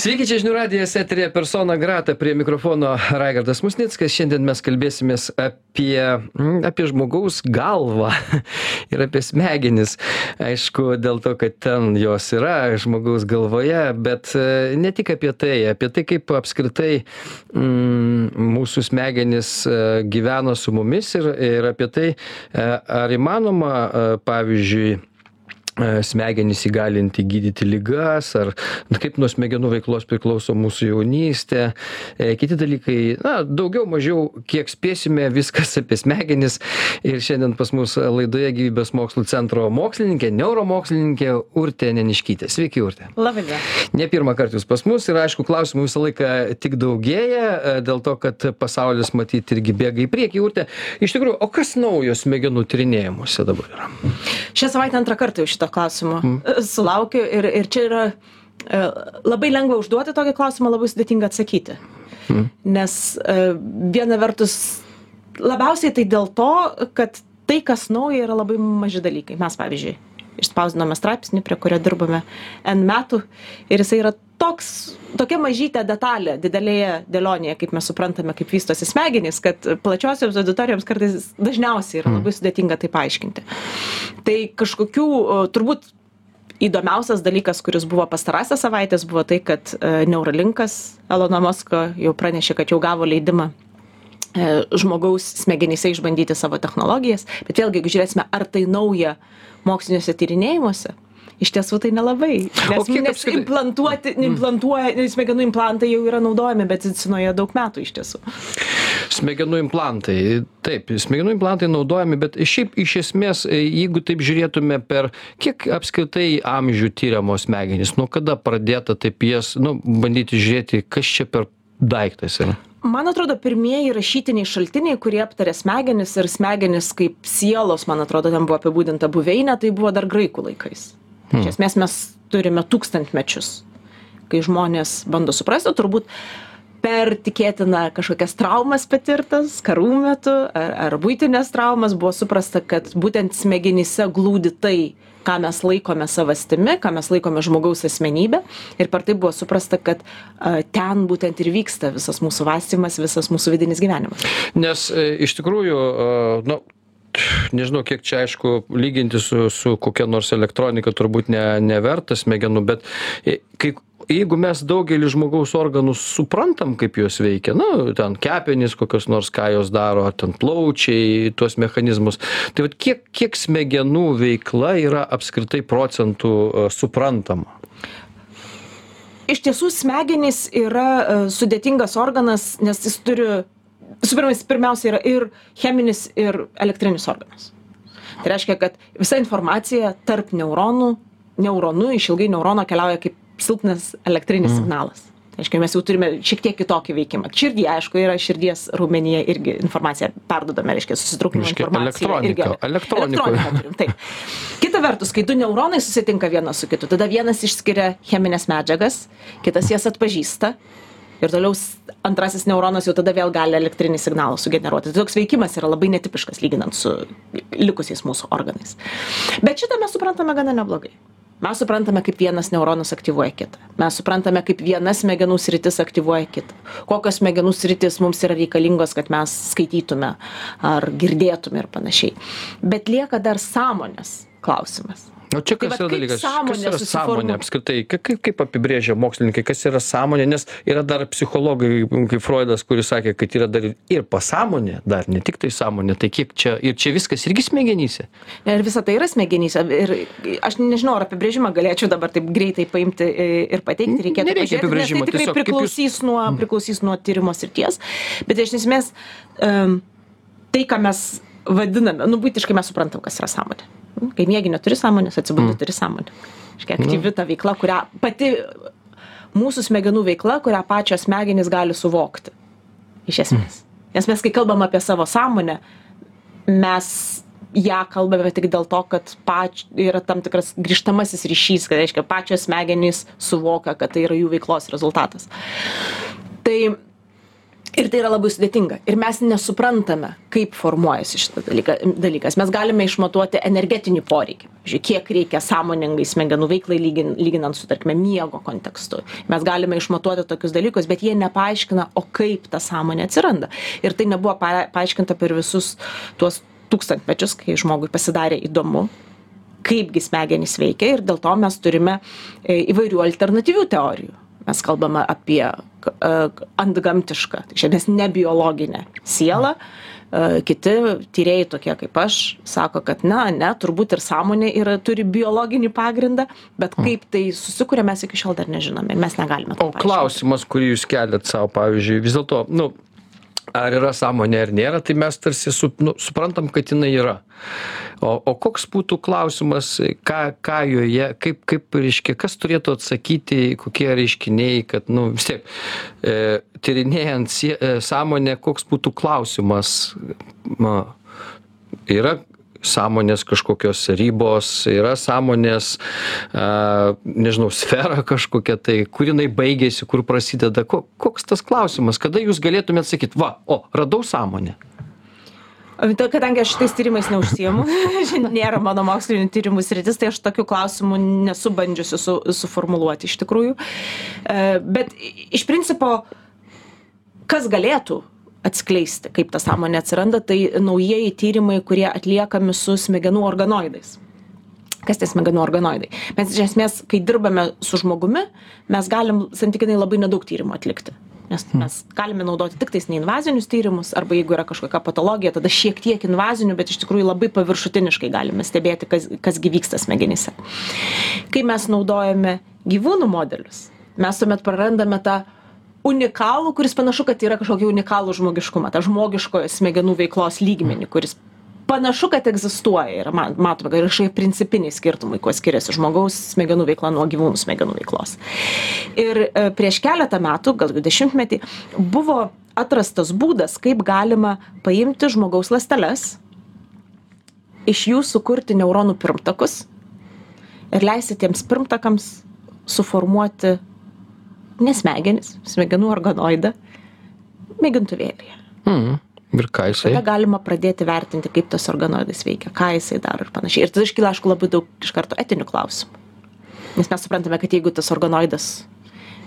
Sveiki, čia žinių radijas eterė persona grata prie mikrofono Raigardas Musnickas. Šiandien mes kalbėsimės apie, mm, apie žmogaus galvą ir apie smegenis. Aišku, dėl to, kad ten jos yra žmogaus galvoje, bet e, ne tik apie tai, apie tai, kaip apskritai mm, mūsų smegenis e, gyvena su mumis ir, ir apie tai, e, ar įmanoma, pavyzdžiui, E, smegenis įgalinti gydyti ligas ar kaip nuo smegenų veiklos priklauso mūsų jaunystė. E, kiti dalykai na daugiau mažiau kiek spėsime viskas apie smegenis. Ir šiandien pas mus laidoje gyvybės mokslų centro mokslininkė neuromokslininkė urtė neniškytė. Sveiki urte laba diena ne pirmą kartą jūs pas mus ir aišku klausimų visą laiką tik daugėja e, dėl to kad pasaulis matyt irgi bėga į priekį. Urte iš tikrųjų o kas naujo smegenų tyrinėjimuose dabar yra? Šią savaitę antrą kartą jau šito klausimo mm. sulaukiu ir, ir čia yra e, labai lengva užduoti tokį klausimą, labai sudėtinga atsakyti. Mm. Nes e, viena vertus labiausiai tai dėl to, kad tai, kas nauja, yra labai maži dalykai. Mes, pavyzdžiui, išspausdinome straipsnį, prie kurio dirbame N metų ir jisai yra toks, tokia mažytė detalė didelėje dėlionėje, kaip mes suprantame, kaip vystosi smegenys, kad plačiosioms auditorijoms kartais dažniausiai yra labai sudėtinga tai paaiškinti. Tai kažkokių, turbūt įdomiausias dalykas, kuris buvo pastarąsias savaitės, buvo tai, kad e, Neuralinkas Elono Musko jau pranešė, kad jau gavo leidimą žmogaus smegenyse išbandyti savo technologijas. Bet vėlgi, jeigu žiūrėsime, ar tai nauja moksliniuose tyrinėjimuose, iš tiesų tai nelabai. Nes, nes apskritai? implantuoti, mm. implantuoja, smegenų implantai jau yra naudojami medicinoje daug metų iš tiesų. Smegenų implantai, taip, smegenų implantai naudojami, bet šiaip iš esmės, jeigu taip žiūrėtume per kiek apskritai amžių tyriamos smegenys, nuo kada pradėta taip jas, nu, bandyti žiūrėti, kas čia per daiktas yra. Man atrodo, pirmieji rašytiniai šaltiniai, kurie aptarė smegenis ir smegenis kaip sielos, man atrodo, ten buvo apibūdinta buveinė, tai buvo dar graikų laikais. Hmm. Iš esmės mes turime tūkstantmečius, kai žmonės bando suprasti, turbūt per tikėtina kažkokias traumas patirtas karų metu ar, ar būtinės traumas buvo suprasta, kad būtent smegenyse glūdi tai, ką mes laikome savastimi, ką mes laikome žmogaus asmenybė. Ir per tai buvo suprasta, kad ten būtent ir vyksta visas mūsų vastymas, visas mūsų vidinis gyvenimas. Nes e, iš tikrųjų, uh, nu, nežinau kiek čia aišku lyginti su su kokia nors elektronika turbūt ne neverta smegenų bet kai jeigu mes daugelį žmogaus organų suprantam kaip jos veikia nu ten kepenys kokios nors ką jos daro ar ten plaučiai tuos mechanizmus tai vat kiek kiek smegenų veikla yra apskritai procentų e, suprantama? Iš tiesų smegenys yra e, sudėtingas organas nes jis turi visų pirma jis pirmiausia yra ir cheminis ir elektrinis organas. Tai reiškia kad visa informacija tarp neuronų neuronu išilgai neurono keliauja kaip silpnas elektrinis mm. signalas tai reiškia mes jau turime šiek tiek kitokį veikimą širdy aišku yra širdies raumenyje irgi informaciją perduodame reiškia susitraukimo informaciją irgi elektroniką turim taip kita vertus kai du neuronai susitinka vienas su kitu tada vienas išskiria chemines medžiagas kitas jas atpažįsta ir toliau antrasis neuronas jau tada vėl gali elektrinį signalą sugeneruoti. Tai toks veikimas yra labai netipiškas lyginant su likusiais mūsų organais. Bet šitą mes suprantame gana neblogai. Mes suprantame, kaip vienas neuronas aktyvuoja kitą. Mes suprantame, kaip viena smegenų sritis aktyvuoja kitą. Kokios smegenų sritis mums yra reikalingos, kad mes skaitytume ar girdėtume ir panašiai. Bet lieka dar sąmonės klausimas o čia tai kas yra dalykas? Kas yra sąmonė apskritai? Kaip kaip apibrėžia mokslininkai kas yra sąmonė? Nes yra dar psichologai kaip froidas kuris sakė kad yra dar ir pasąmonė dar ne tiktai sąmonė. Tai kiek čia ir čia viskas irgi smegenyse? Ir visa tai yra smegenyse. Ir aš nežinau ar apibrėžimą galėčiau dabar taip greitai paimti ir pateikti reikėtų nereikia apibrėžimo tai tikrai priklausys nuo priklausys nuo tyrimo srities. Bet iš esmės tai ką mes vadiname nu buitiškai mes suprantam kas yra sąmonė kai miegi neturi sąmonės, atsibundi mm. turi sąmonę. Iškia aktyvi ta veikla, kurią pati mūsų smegenų veikla, kurią pačios smegenys gali suvokti. Iš esmės. Mm. Nes mes, kai kalbam apie savo sąmonę, mes ją kalbame tik dėl to, kad pač, yra tam tikras grįžtamasis ryšys, kad reiškia pačios smegenys suvokia, kad tai yra jų veiklos rezultatas. Tai ir tai yra labai sudėtinga. Ir mes nesuprantame kaip formuojasi šitas dalyka dalykas. Mes galime išmatuoti energetinį poreikį. Pavyzdžiui kiek reikia sąmoningai smegenų veiklai lygin lyginant su tarkime miego kontekstu. Mes galime išmatuoti tokius dalykus bet jie nepaaiškina o kaip ta sąmonė atsiranda. Ir tai nebuvo pa paaiškinta per visus tuos tūkstantmečius kai žmogui pasidarė įdomu kaipgi smegenys veikia. Ir dėl to mes turime e, įvairių alternatyvių teorijų mes kalbame apie e, antgamtišką tai iš esmės ne biologinę sielą. E, kiti tyrėjai tokie kaip aš sako kad na ne turbūt ir sąmonė yra turi biologinį pagrindą bet hmm. kaip tai susikuria mes iki šiol dar nežinome. Ir mes negalime o klausimas kurį jūs keliat sau pavyzdžiui vis dėlto nu ar yra sąmonė ar nėra tai mes tarsi su nu suprantam kad jinai yra. O o koks būtų klausimas ką ką joje kaip kaip reiškia kas turėtų atsakyti kokie reiškiniai kad nu vis tiek e, tyrinėjant sie e, sąmonę koks būtų klausimas na yra sąmonės kažkokios ribos yra sąmonės a nežinau sfera kažkokia tai kur jinai baigiasi kur prasideda. Ko koks tas klausimas? Kada jūs galėtumėt sakyt va o radau sąmonę Tai kadangi aš šitais tyrimais neužsiemu, nėra mano mokslinių tyrimų sritis, tai aš tokių klausimų nesu bandžiusi su, suformuluoti iš tikrųjų. E, bet iš principo, kas galėtų atskleisti kaip ta sąmonė atsiranda tai naujieji tyrimai kurie atliekami su smegenų organoidais. Kas tie smegenų organoidai? Mes iš esmės kai dirbame su žmogumi mes galim santykinai labai nedaug tyrimų atlikti. Nes mes galime naudoti tiktais neinvazinius tyrimus arba jeigu yra kažkokia patologija tada šiek tiek invazinių bet iš tikrųjų labai paviršutiniškai galime stebėti kas kas gi vyksta smegenyse. Kai mes naudojame gyvūnų modelius mes tuomet prarandame tą unikalų kuris panašu kad yra kažkokį unikalų žmogiškumą tą žmogiškojo smegenų veiklos lygmenį kuris panašu kad egzistuoja ir ma matome kad yra kažkokie principiniai skirtumai kuo skiriasi žmogaus smegenų veikla nuo gyvūnų smegenų veiklos. Ir e, prieš keletą metų gal dešimtmetį buvo atrastas būdas kaip galima paimti žmogaus ląsteles iš jų sukurti neuronų pirmtakus ir leisti tiems pirmtakams suformuoti ne smegenis, smegenų organoidą mėgintuvėlėje. Mm. Ir ką jisai? Tada galima pradėti vertinti, kaip tas organoidas veikia, ką jisai daro ir panašiai. Ir tada iškyla, aišku, labai daug iš karto etinių klausimų. Nes mes suprantame, kad jeigu tas organoidas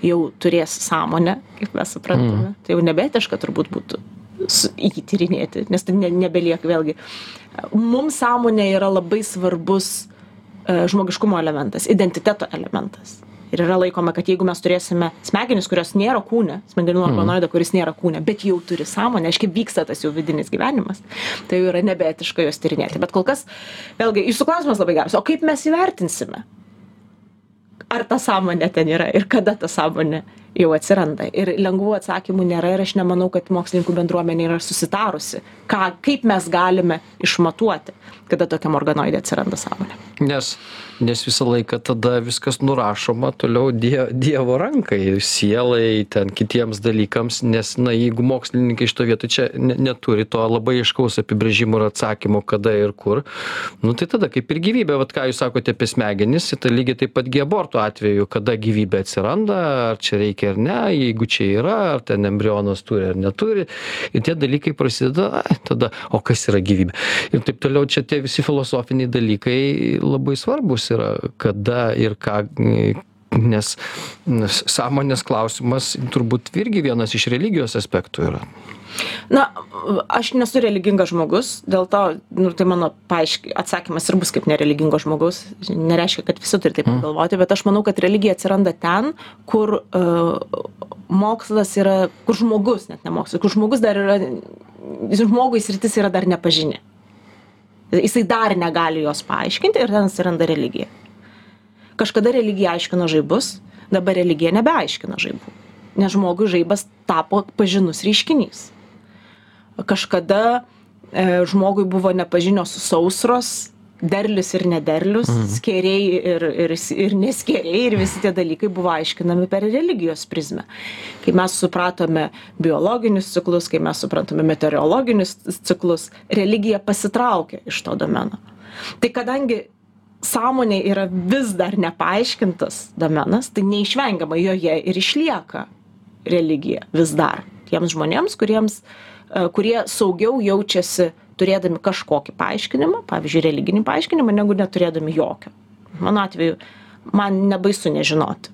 jau turės sąmonę, kaip mes suprantame, mm. tai jau nebetiška turbūt būtų jį tyrinėti, nes tai ne, nebelieka vėlgi. Mums sąmonė yra labai svarbus e, žmogiškumo elementas, identiteto elementas ir yra laikoma kad jeigu mes turėsime smegenis kurios nėra kūne smegenų mhm. organoidą kuris nėra kūne bet jau turi sąmonę reiškia vyksta tas jau vidinis gyvenimas tai jau yra nebeetiška juos tyrinėti bet kol kas vėlgi jūsų klausimas labai geras o kaip mes įvertinsime ar ta sąmonė ten yra ir kada ta sąmonė jau atsiranda. Ir lengvų atsakymų nėra ir aš nemanau kad mokslininkų bendruomenė yra susitarusi ką kaip mes galime išmatuoti kada tokiam organoide atsiranda sąmonė. Nes nes visą laiką tada viskas nurašoma toliau die dievo rankai sielai ten kitiems dalykams nes na jeigu mokslininkai šitoj vietoj čia ne neturi to labai aiškaus apibrėžimo ir atsakymo kada ir kur nu tai tada kaip ir gyvybė vat ką jūs sakote apie smegenis tai lygiai taip pat gi abortų atveju kada gyvybė atsiranda ar čia reikia ar ne jeigu čia yra ar ten embrionas turi ar neturi. Ir tie dalykai prasideda ai tada o kas yra gyvybė? Ir taip toliau čia tie visi filosofiniai dalykai labai svarbūs yra kada ir ką nes nes sąmonės klausimas turbūt irgi vienas iš religijos aspektų yra na aš nesu religingas žmogus dėl to nu tai mano paaišk atsakymas ir bus kaip nereligingo žmogaus nereiškia kad visi turi taip mm. galvoti bet aš manau kad religija atsiranda ten kur uh, mokslas yra kur žmogus net ne mokslas kur žmogus dar yra žmogui sritis yra dar nepažini jisai dar negali jos paaiškinti ir ten atsiranda religija. Kažkada religija aiškino žaibus, dabar religija nebeaiškina žaibų, nes žmogui žaibas tapo pažinus reiškinys. Kažkada e, žmogui buvo nepažinios sausros, derlius ir nederlius, mhm. skėriai ir, ir, ir neskėriai ir visi tie dalykai buvo aiškinami per religijos prizmę. Kai mes supratome biologinius ciklus, kai mes suprantame meteorologinius ciklus, religija pasitraukė iš to domeno. Tai kadangi sąmonė yra vis dar nepaaiškintas domenas, tai neišvengiamai joje ir išlieka religija vis dar tiems žmonėms kuriems e, kurie saugiau jaučiasi turėdami kažkokį paaiškinimą pavyzdžiui religinį paaiškinimą negu neturėdami jokio mano atveju man nebaisu nežinoti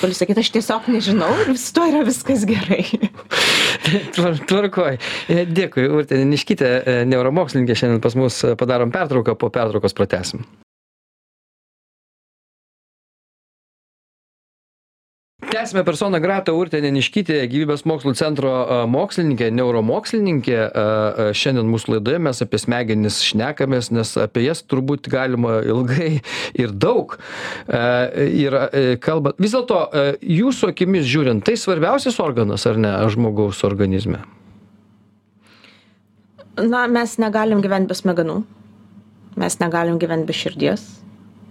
galiu sakyt aš tiesiog nežinau ir su tuo yra viskas gerai Tvar, tvarkoj. E, Dėkui, Urtė Niškytė, e, neuromokslininkė, šiandien pas mus e, padarom pertrauką, po pertraukos pratesim. Tęsime personą Gratą Urtė Neniškytė, gyvybės mokslų centro mokslininkė, neuromokslininkė. Šiandien mūsų laidoje mes apie smegenis šnekamės, nes apie jas turbūt galima ilgai ir daug. Ir kalbant, vis dėlto jūsų akimis žiūrint, tai svarbiausias organas ar ne žmogaus organizme? na mes negalim gyvent be smegenų mes negalim gyvent be širdies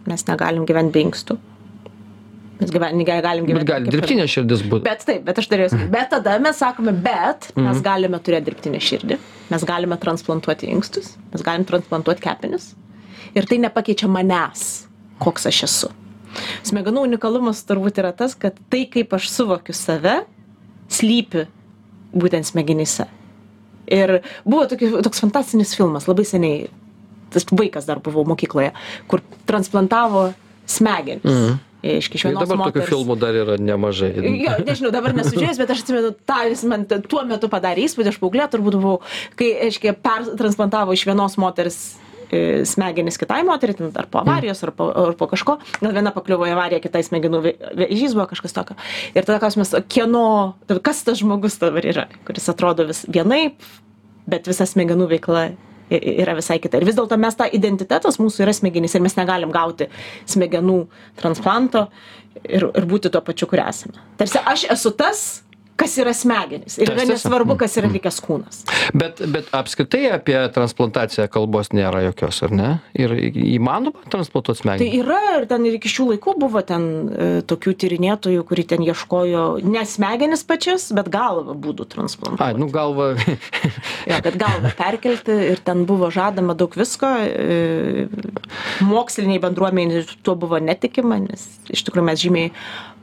mes negalim gyvent be inkstų mes gyven negalim Bet gyvent gali dirbtinė širdis būti. Bet taip, bet aš turėjau bet tada mes sakome, bet mes galime turėti dirbtinę širdį, mes galime transplantuoti inkstus, mes galime transplantuoti kepenis ir tai nepakeičia manęs, koks aš esu. Smegenų unikalumas turbūt yra tas, kad tai, kaip aš suvokiu save, slypi būtent smegenyse. Ir buvo toki, toks fantastinis filmas, labai seniai, tas vaikas dar buvau mokykloje, kur transplantavo smegenis. Mm. Iš Ir kiekvienos dabar tokių moters. filmų dar yra nemažai. Jo, nežinau, dabar nesužiūrėjęs, bet aš atsimenu, tą jis man tuo metu padarė įspūdį, aš paauglė turbūt buvau, kai, aiškiai, pertransplantavo iš vienos moters e, smegenis kitai moteriai, ar po avarijos, ar po, ar po kažko, gal viena pakliuvo į avariją, kitai smegenų vė- vėžys buvo kažkas tokio. Ir tada klausimas, kieno, kas tas žmogus dabar yra, kuris atrodo vis vienaip, bet visa smegenų veikla yra visai kita. Ir vis dėlto mes tą identitetas mūsų yra smegenys ir mes negalim gauti smegenų transplanto ir, ir būti tuo pačiu, kur esame. Tarsi aš esu tas, kas yra smegenys. Ir yra nesvarbu, kas yra likęs kūnas. Bet, bet apskritai apie transplantaciją kalbos nėra jokios, ar ne? Ir įmanoma transplantuoti Tai smegenį? yra ir ten ir iki šių laikų buvo ten e, tokių tyrinėtojų, kurie ten ieškojo ne smegenis pačias, bet galvą būdų transplantuoti. Ai, nu galva. Jo, kad galvą perkelti ir ten buvo žadama daug visko. e, Moksliniai bendruomeniai tuo buvo netikima, nes iš tikrųjų mes žymiai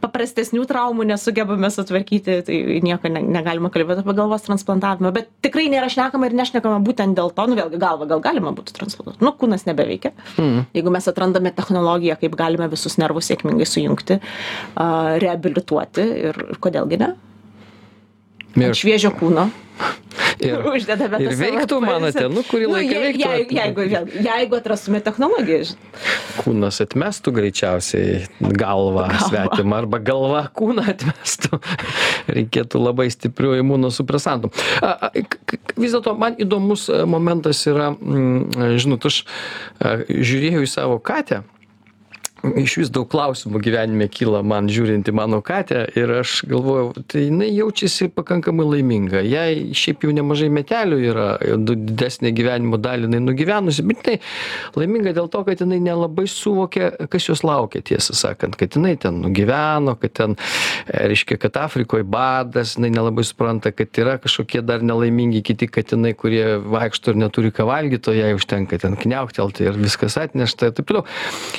paprastesnių traumų nesugebame sutvarkyti, tai nieko ne, negalima kalbėti apie galvos transplantavimą. Bet tikrai nėra šnekama ir nešnekama būtent dėl to, nu vėlgi galva gal galima būtų transplantuoti. Nu, kūnas nebeveikia. Mm. Jeigu mes atrandame technologiją, kaip galime visus nervus sėkmingai sujungti, uh, reabilituoti ir, ir kodėlgi ne? Ir, šviežio kūno. ir, Uždedame ir veiktų, manote, nu kurį Nu, laiką je- veiktų. Jeigu, jeigu, jeigu atrastume technologiją. Kūnas atmestų greičiausiai galvą svetimą arba galva kūną atmestų. Reikėtų labai stiprių imunosupresantų. Vis dėlto man įdomus e, momentas yra, mm, žinot, aš a, žiūrėjau į savo katę. Iš vis daug klausimų gyvenime kyla man žiūrint į mano katę ir aš galvoju, tai jinai jaučiasi pakankamai laiminga. Jai šiaip jau nemažai metelių yra, didesnę gyvenimo dalį jinai nugyvenusi, bet jinai laiminga dėl to, kad jinai nelabai suvokia, kas jos laukia, tiesą sakant, kad jinai ten nugyveno, kad ten, e, reiškia, kad Afrikoje badas, jinai nelabai supranta, kad yra kažkokie dar nelaimingi kiti katinai, kurie vaikšto ir neturi ką valgyti, o jai užtenka ten kniauktelti ir viskas atnešta ir taip toliau.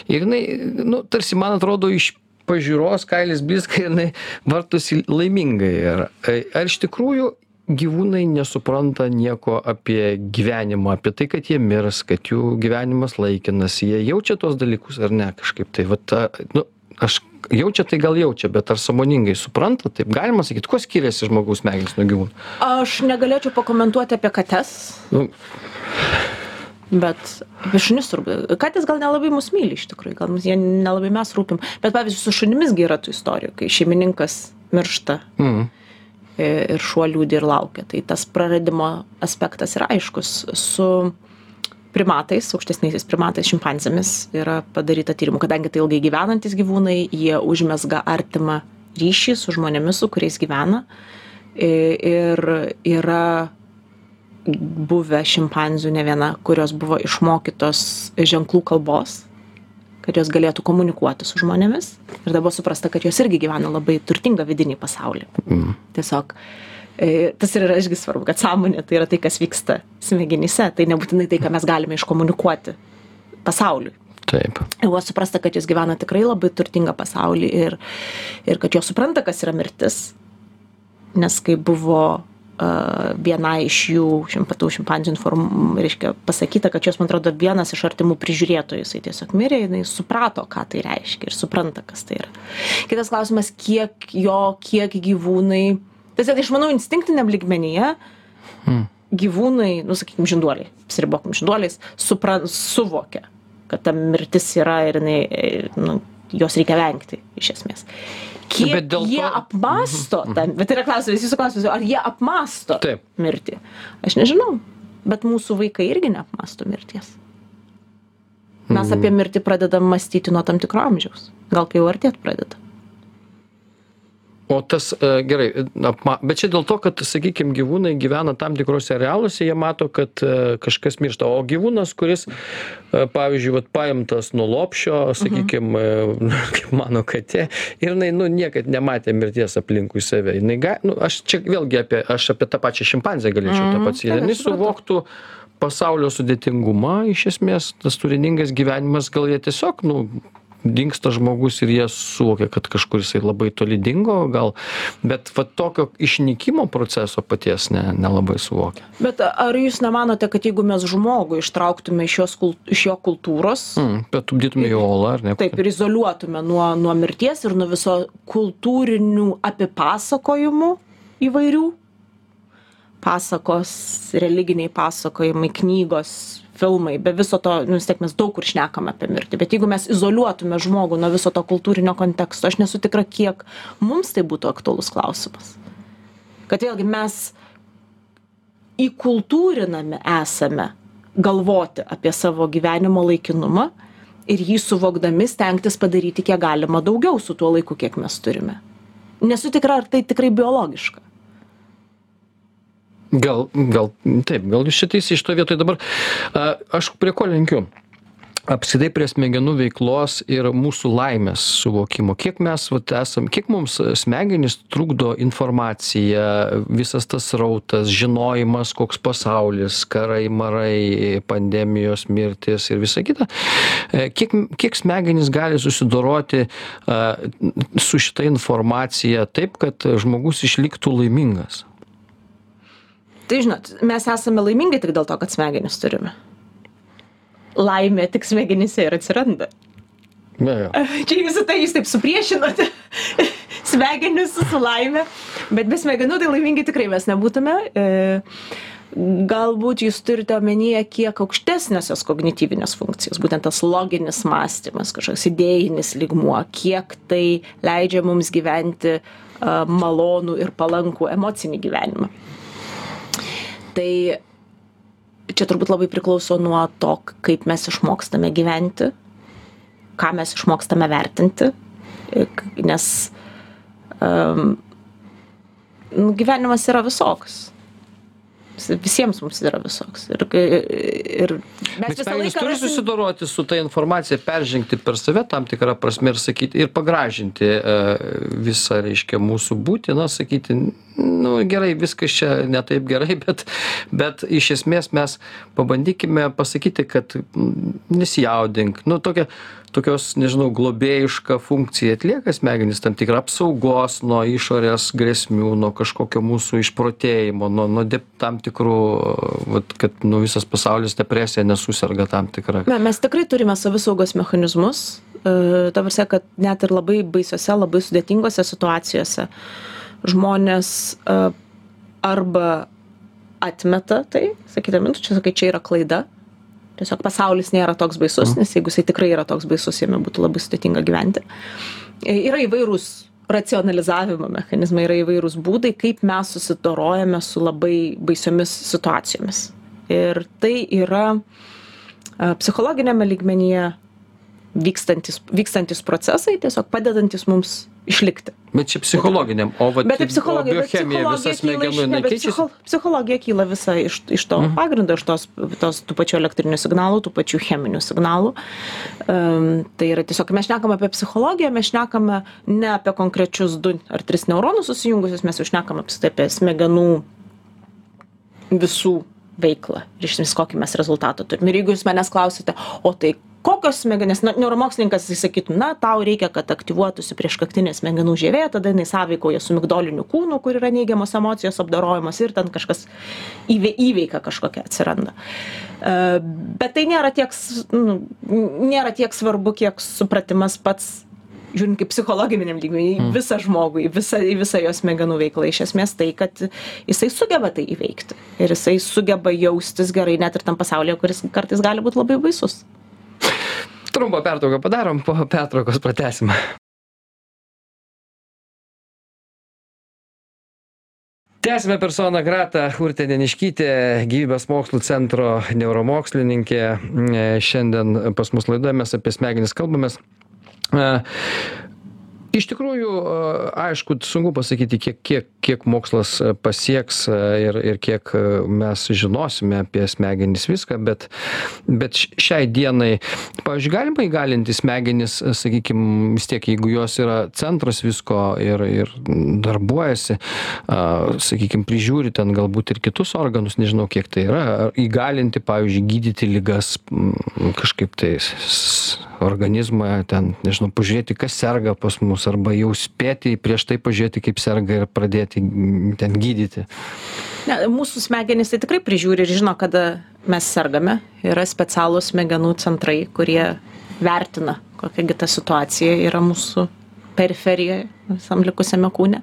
Ir jinai, nu, tarsi man atrodo iš pažiūros kailis blizga jinai vartosi laimingai. Ir e, ar iš tikrųjų gyvūnai nesupranta nieko apie gyvenimą, apie tai, kad jie mirs, kad jų gyvenimas laikinas, jie jaučia tuos dalykus ar ne kažkaip tai. Vat, a, nu, aš jaučia tai gal jaučia, bet ar samoningai supranta, taip galima sakyti, kuo skiriasi žmogaus smegenys nuo gyvūnų. Aš negalėčiau pakomentuoti apie kates, Nu, bet apie šunis turbūt. Katės gal nelabai mus myli iš tikrųjų, gal mums jie nelabai mes rūpim. Bet pavyzdžiui, su šunimis gi yra tų istorijų, kai šeimininkas miršta mm, ir šuo liūdį ir laukia. Tai tas praradimo aspektas yra aiškus. Su primatais, aukštesniaisiais primatais, šimpanzėmis yra padaryta tyrimų, kadangi tai ilgai gyvenantis gyvūnai, jie užmesga artimą ryšį su žmonėmis, su kuriais gyvena. Ir yra buvę šimpanzių ne viena, kurios buvo išmokytos ženklų kalbos, kad jos galėtų komunikuoti su žmonėmis. Ir dabar suprasta, kad jos irgi gyvena labai turtingą vidinį pasaulį. mm. Tiesiog e, tas ir yra irgi svarbu, kad sąmonė tai yra tai, kas vyksta smegenyse, tai nebūtinai tai, ką mes galime iškomunikuoti pasauliui. Taip. Buvo suprasta, kad jos gyvena tikrai labai turtingą pasaulį ir, ir kad jos supranta, kas yra mirtis. Nes kai buvo vienai iš jų šimpatų šimpanzių inform, reiškia, pasakyta, kad jos, man atrodo, vienas iš artimų prižiūrėtojų, jisai tiesiog mirė, jinai suprato, ką tai reiškia ir supranta, kas tai yra. Kitas klausimas, kiek jo, kiek gyvūnai, tiesiog aš manau, instinktiniam ligmenyje hmm. gyvūnai, nu, sakykime, žinduoliai, apsiribokim žinduoliais, supra, suvokia, kad ta mirtis yra ir jinai, nu, jos reikia vengti, iš esmės kiek dėl jie to... apmasto tą, bet yra klausimas, jūsų klausimas, ar jie apmasto Taip. mirtį? Aš nežinau, bet mūsų vaikai irgi neapmasto mirties. Mes mm. apie mirtį pradedam mąstyti nuo tam tikro amžiaus, gal kai jau artėt pradeda o tas e, gerai apma bet čia dėl to kad sakykim gyvūnai gyvena tam tikruose arealuose jie mato kad e, kažkas miršta. O gyvūnas kuris e, pavyzdžiui vat paimtas nuo lopšio sakykim kaip mano katė ir jinai nu niekad nematė mirties aplinkui save. Jinai ga nu aš čia vėlgi apie aš apie tą pačią šimpanzę galėčiau tą pats jinai suvoktų. Pasaulio sudėtingumą iš esmės tas turiningas gyvenimas gal jie tiesiog nu dingsta žmogus ir jie suvokia kad kažkur jisai labai toli dingo gal bet va tokio išnykimo proceso paties ne nelabai suvokia. Bet ar jūs nemanote kad jeigu mes žmogų ištrauktume iš jos kul iš jo kultūros mm, bet tupdytume į olą ar ne? taip ir izoliuotume nuo nuo mirties ir nuo viso kultūrinių apipasakojimų įvairių? Pasakos religiniai pasakojimai knygos filmai be viso to nu vis tiek mes daug kur šnekam apie mirtį bet jeigu mes izoliuotume žmogų nuo viso to kultūrinio konteksto aš nesu tikra kiek mums tai būtų aktualus klausimas. Kad vėlgi mes įkultūrinami esame galvoti apie savo gyvenimo laikinumą ir jį suvokdami stengtis padaryti kiek galima daugiau su tuo laiku kiek mes turime. Nesu tikra ar tai tikrai biologiška gal gal taip gal jūs čia teisi šitoj vietoj dabar. Aš prie ko lenkiu? Apskritai prie smegenų veiklos ir mūsų laimės suvokimo. Kiek mes vat esam kiek mums smegenys trukdo informacija visas tas srautas žinojimas koks pasaulis karai marai pandemijos mirtys ir visa kita. E, kiek kiek smegenys gali susidoroti a su šita informacija taip kad žmogus išliktų laimingas tai žinot mes esame laimingi tik dėl to kad smegenis turime. Laimė tik smegenyse ir atsiranda. Be jo. Čia visą tai jūs taip supriešinote smegenis su laime bet be smegenų tai laimingi tikrai mes nebūtume. E, galbūt jūs turite omenyje kiek aukštesnės jos kognityvinės funkcijos būtent tas loginis mąstymas kažkoks idėjinis lygmuo kiek tai leidžia mums gyventi malonų ir palankų emocinį gyvenimą tai čia turbūt labai priklauso nuo to kaip mes išmokstame gyventi ką mes išmokstame vertinti nes um, gyvenimas yra visoks visiems mums yra visoks. Ir, ir mes visą laiką turi rasim... susidoroti su ta informacija, peržengti per save tam tikrą prasme ir sakyti, ir pagražinti uh, visą, reiškia, mūsų būtį, na, sakyti, nu, gerai, viskas čia netaip gerai, bet, bet iš esmės mes pabandykime pasakyti, kad nesijaudink. Nu, tokia, tokios nežinau globėjišką funkciją atlieka smegenys tam tikrą apsaugos nuo išorės grėsmių nuo kažkokio mūsų išprotėjimo nuo nuo tam tikrų vat kad nu visas pasaulis depresija nesuserga tam tikra na mes tikrai turime savisaugos mechanizmus e, ta prasme kad net ir labai baisiose labai sudėtingose situacijose žmonės e, arba atmeta tai sakydami nu čia sakai čia yra klaida. Tiesiog pasaulis nėra toks baisus nes jeigu jisai tikrai yra toks baisus jame būtų labai sudėtinga gyventi. E, yra įvairūs racionalizavimo mechanizmai yra įvairūs būdai kaip mes susidorojame su labai baisiomis situacijomis. Ir tai yra e, psichologiniame lygmenyje vykstantys vykstantys procesai tiesiog padedantys mums išlikti bet čia psichologiniam o vat bet tai psichologija biochemija visa smegenų jinai keičiasi psichologija kyla visa iš iš to mhm. pagrindo iš tos tos tų pačių elektrinių signalų tų pačių cheminių signalų. Um, tai yra tiesiog mes šnekam apie psichologiją mes šnekame ne apie konkrečius du ar tris neuronus susijungusius mes jau šnekam apskritai apie smegenų visų veiklą ir iš esmės kokį mes rezultatą turim. Ir jeigu jūs manęs klausiate o tai kokios smegenys na neuromokslininkas jis sakytų na tau reikia kad aktyvuotųsi prieškaktinė smegenų žievė tada jinai sąveikauja su migdoliniu kūnu kur yra neigiamos emocijos apdorojamos ir ten kažkas įvei įveika kažkokia atsiranda. E, bet tai nėra tiek nu, nėra tiek svarbu kiek supratimas pats žiūrint kaip psichologiniam lygmeny į visą žmogų į visą į visą jo smegenų veiklą iš esmės tai kad jisai sugeba tai įveikti ir jisai sugeba jaustis gerai net ir tam pasaulyje kuris kartais gali būt labai baisus Trumpą pertrauką padarom, po pertraukos pratęsim. Tęsime personą Gratą, Urtė Deniškytė, gyvybės mokslų centro neuromokslininkė. Šiandien pas mus laidoje mes apie smegenis kalbamės. Iš tikrųjų, aišku, sunku pasakyti, kiek, kiek, kiek mokslas pasieks ir, ir kiek mes žinosime apie smegenis viską, bet, bet šiai dienai, pavyzdžiui, galima įgalinti smegenis, sakykime, vis tiek, jeigu jos yra centras visko ir, ir darbuojasi, sakykime, prižiūri ten galbūt ir kitus organus, nežinau, kiek tai yra, įgalinti, pavyzdžiui, gydyti lygas m, kažkaip tai s- s- organizmą, ten, nežinau, pažiūrėti, kas serga pas mus, arba jau spėti prieš tai pažiūrėti, kaip serga ir pradėti ten gydyti. Ne, mūsų smegenys tai tikrai prižiūri ir žino, kada mes sergame. Yra specialūs smegenų centrai, kurie vertina, kokiagi ta situacija yra mūsų periferijoje, visam likusiame kūne.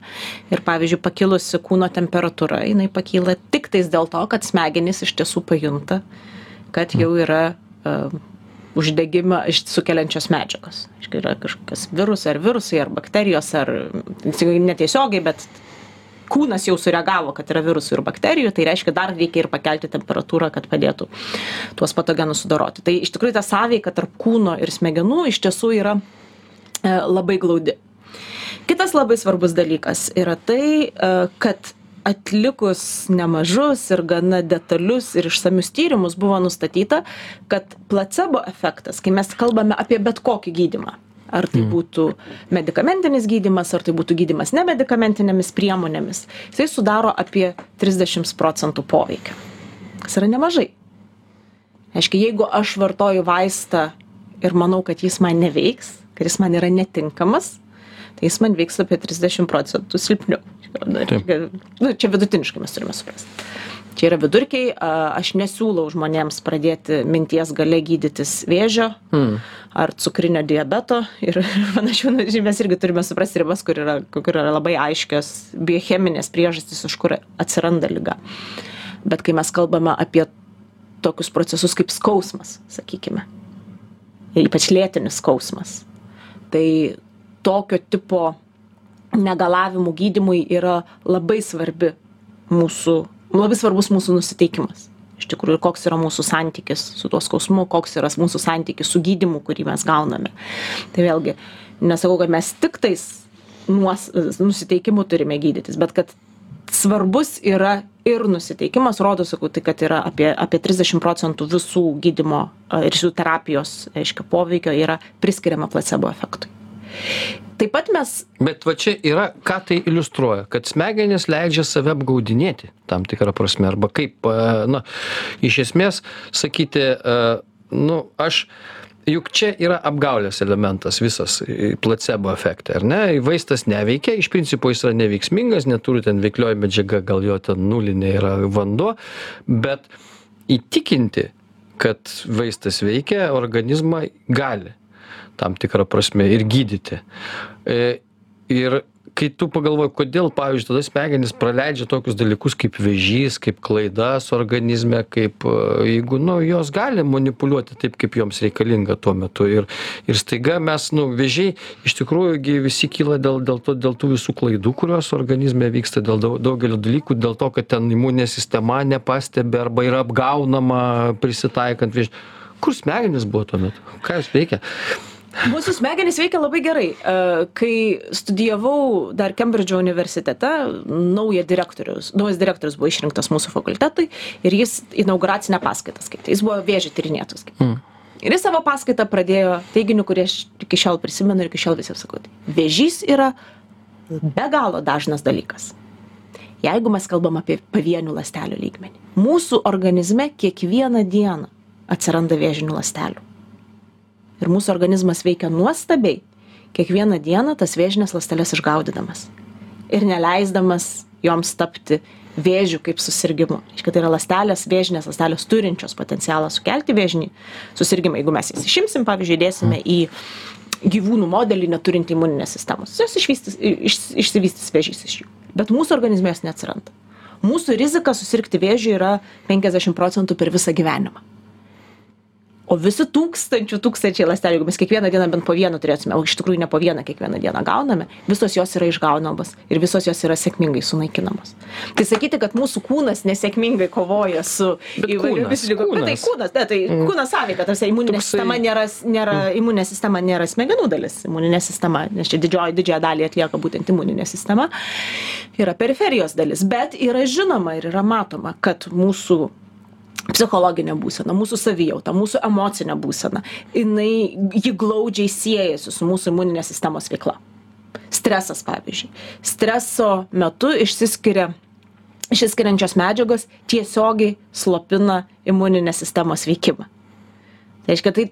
Ir pavyzdžiui, pakilusi kūno temperatūra, jinai pakyla tik tais dėl to, kad smegenys iš tiesų pajunta, kad jau yra uh, uždegimą sukeliančios medžiagos. Aišku, yra kažkokios virusai ar virusai, ar bakterijos, ar netiesiogiai, bet kūnas jau sureagavo, kad yra virusų ir bakterijų, tai reiškia dar reikia ir pakelti temperatūrą, kad padėtų tuos patogenus sudoroti. Tai iš tikrųjų ta sąveika tarp kūno ir smegenų iš tiesų yra e, labai glaudi. Kitas labai svarbus dalykas yra tai, e, kad atlikus nemažus ir gana detalius ir išsamius tyrimus buvo nustatyta, kad placebo efektas, kai mes kalbame apie bet kokį gydimą, ar tai būtų medikamentinis gydymas, ar tai būtų gydymas nemedikamentinėmis priemonėmis, jisai sudaro apie 30 procentų poveikio. Kas yra nemažai. Aiškiai, jeigu aš vartoju vaistą ir manau, kad jis man neveiks, kad jis man yra netinkamas, tai jis man veiks apie 30 procentų silpniau. Nu, čia vidutiniškai mes turime suprasti. Čia yra vidurkiai, aš nesiūlau žmonėms pradėti minties gale gydytis vėžio Mm. ar cukrinio diabeto ir panašių, nu, mes irgi turime suprasti ribas, kur yra, kur yra labai aiškios biocheminės priežastys, iš kur atsiranda lyga. Bet kai mes kalbame apie tokius procesus kaip skausmas, sakykime, ir ypač lėtinis skausmas, tai tokio tipo negalavimų gydimui yra labai svarbi mūsų, labai svarbus mūsų nusiteikimas. Iš tikrųjų, koks yra mūsų santykis su tuo skausmu, koks yra mūsų santykis su gydimu, kurį mes gauname. Tai vėlgi, nesakau, kad mes tik tais nuos, nusiteikimu turime gydytis, bet kad svarbus yra ir nusiteikimas, rodo, sakau, tai kad yra apie, apie 30 procentų visų gydimo a, ir šių terapijos, aiškiai, poveikio yra priskiriama placebo efektui. Taip pat mes Bet va čia yra, ką tai iliustruoja, kad smegenys leidžia save apgaudinėti tam tikrą prasme, arba kaip, e, na, iš esmės sakyti, e, nu, aš, juk čia yra apgaulės elementas visas placebo efekte, ar ne? Vaistas neveikia, iš principo jis yra neveiksmingas, neturi ten veiklioji medžiaga, gal jo ten nulinė yra vanduo, bet įtikinti, kad vaistas veikia, organizmą gali tam tikrą prasme ir gydyti. E, Ir kai tu pagalvoji, kodėl, pavyzdžiui, tada smegenys praleidžia tokius dalykus kaip vėžys, kaip klaidas organizme, kaip e, jeigu, nu, jos gali manipuliuoti taip, kaip joms reikalinga tuo metu. Ir, ir staiga mes, nu, vėžiai iš tikrųjų visi kyla dėl, dėl, to, dėl tų visų klaidų, kurios organizme vyksta, dėl daug, daugelio dalykų, dėl to, kad ten imuninė sistema nepastebi arba yra apgaunama prisitaikant vėžį. Kur smegenys buvo tuo metu? Ką jos veikia? Mūsų smegenys veikia labai gerai. E, Kai studijavau dar Kembridžo universitete, nauja direktorius, naujas direktorius buvo išrinktas mūsų fakultetui ir jis inauguracinę paskaitą skaitė. Jis buvo vėžį tyrinėtas. Mm. Ir jis savo paskaitą pradėjo teiginiu, kurį aš iki šiol prisimenu ir iki šiol visiems sakau. Vėžys yra be galo dažnas dalykas. Jeigu mes kalbam apie pavienių ląstelių lygmenį. Mūsų organizme kiekvieną dieną atsiranda vėžinių ląstelių. ir mūsų organizmas veikia nuostabiai, kiekvieną dieną tas vėžinės ląsteles išgaudydamas ir neleisdamas joms tapti vėžių kaip susirgymu. Iškia, tai yra ląstelės, vėžinės ląstelės turinčios potencialą sukelti vėžinį susirgymą. Jeigu mes jas išimsim, pavyzdžiui, dėsime į gyvūnų modelį neturintį imuninės sistemos, jos išvystys, iš, išsivystys vėžys iš jų. Bet mūsų organizme jos neatsiranda. Mūsų rizika susirgti vėžių yra 50 procentų per visą gyvenimą o visi tūkstančių tūkstančiai ląstelių jeigu mes kiekvieną dieną bent po vieną turėtume o iš tikrųjų ne po vieną kiekvieną dieną gauname visos jos yra išgaunamos ir visos jos yra sėkmingai sunaikinamos. Tai sakyti kad mūsų kūnas nesėkmingai kovoja su įvairiomis kūnas, ligomis tai kūnas. kūnas ne tai kūno sąveika ta prasme imuninė Toksai- sistema nėra nėra imuninė sistema nėra smegenų dalis imuninė sistema nes čia didžioji didžiąją dalį atlieka būtent imuninė sistema yra periferijos dalis. Bet yra žinoma ir yra matoma kad mūsų psichologinė būsena mūsų savijauta mūsų emocinė būsena jinai ji glaudžiai siejasi su mūsų imuninės sistemos veikla. Stresas pavyzdžiui. Streso metu išsiskiria išsiskiriančios medžiagos tiesiogiai slopina imuninės sistemos veikimą. Tai reiškia tai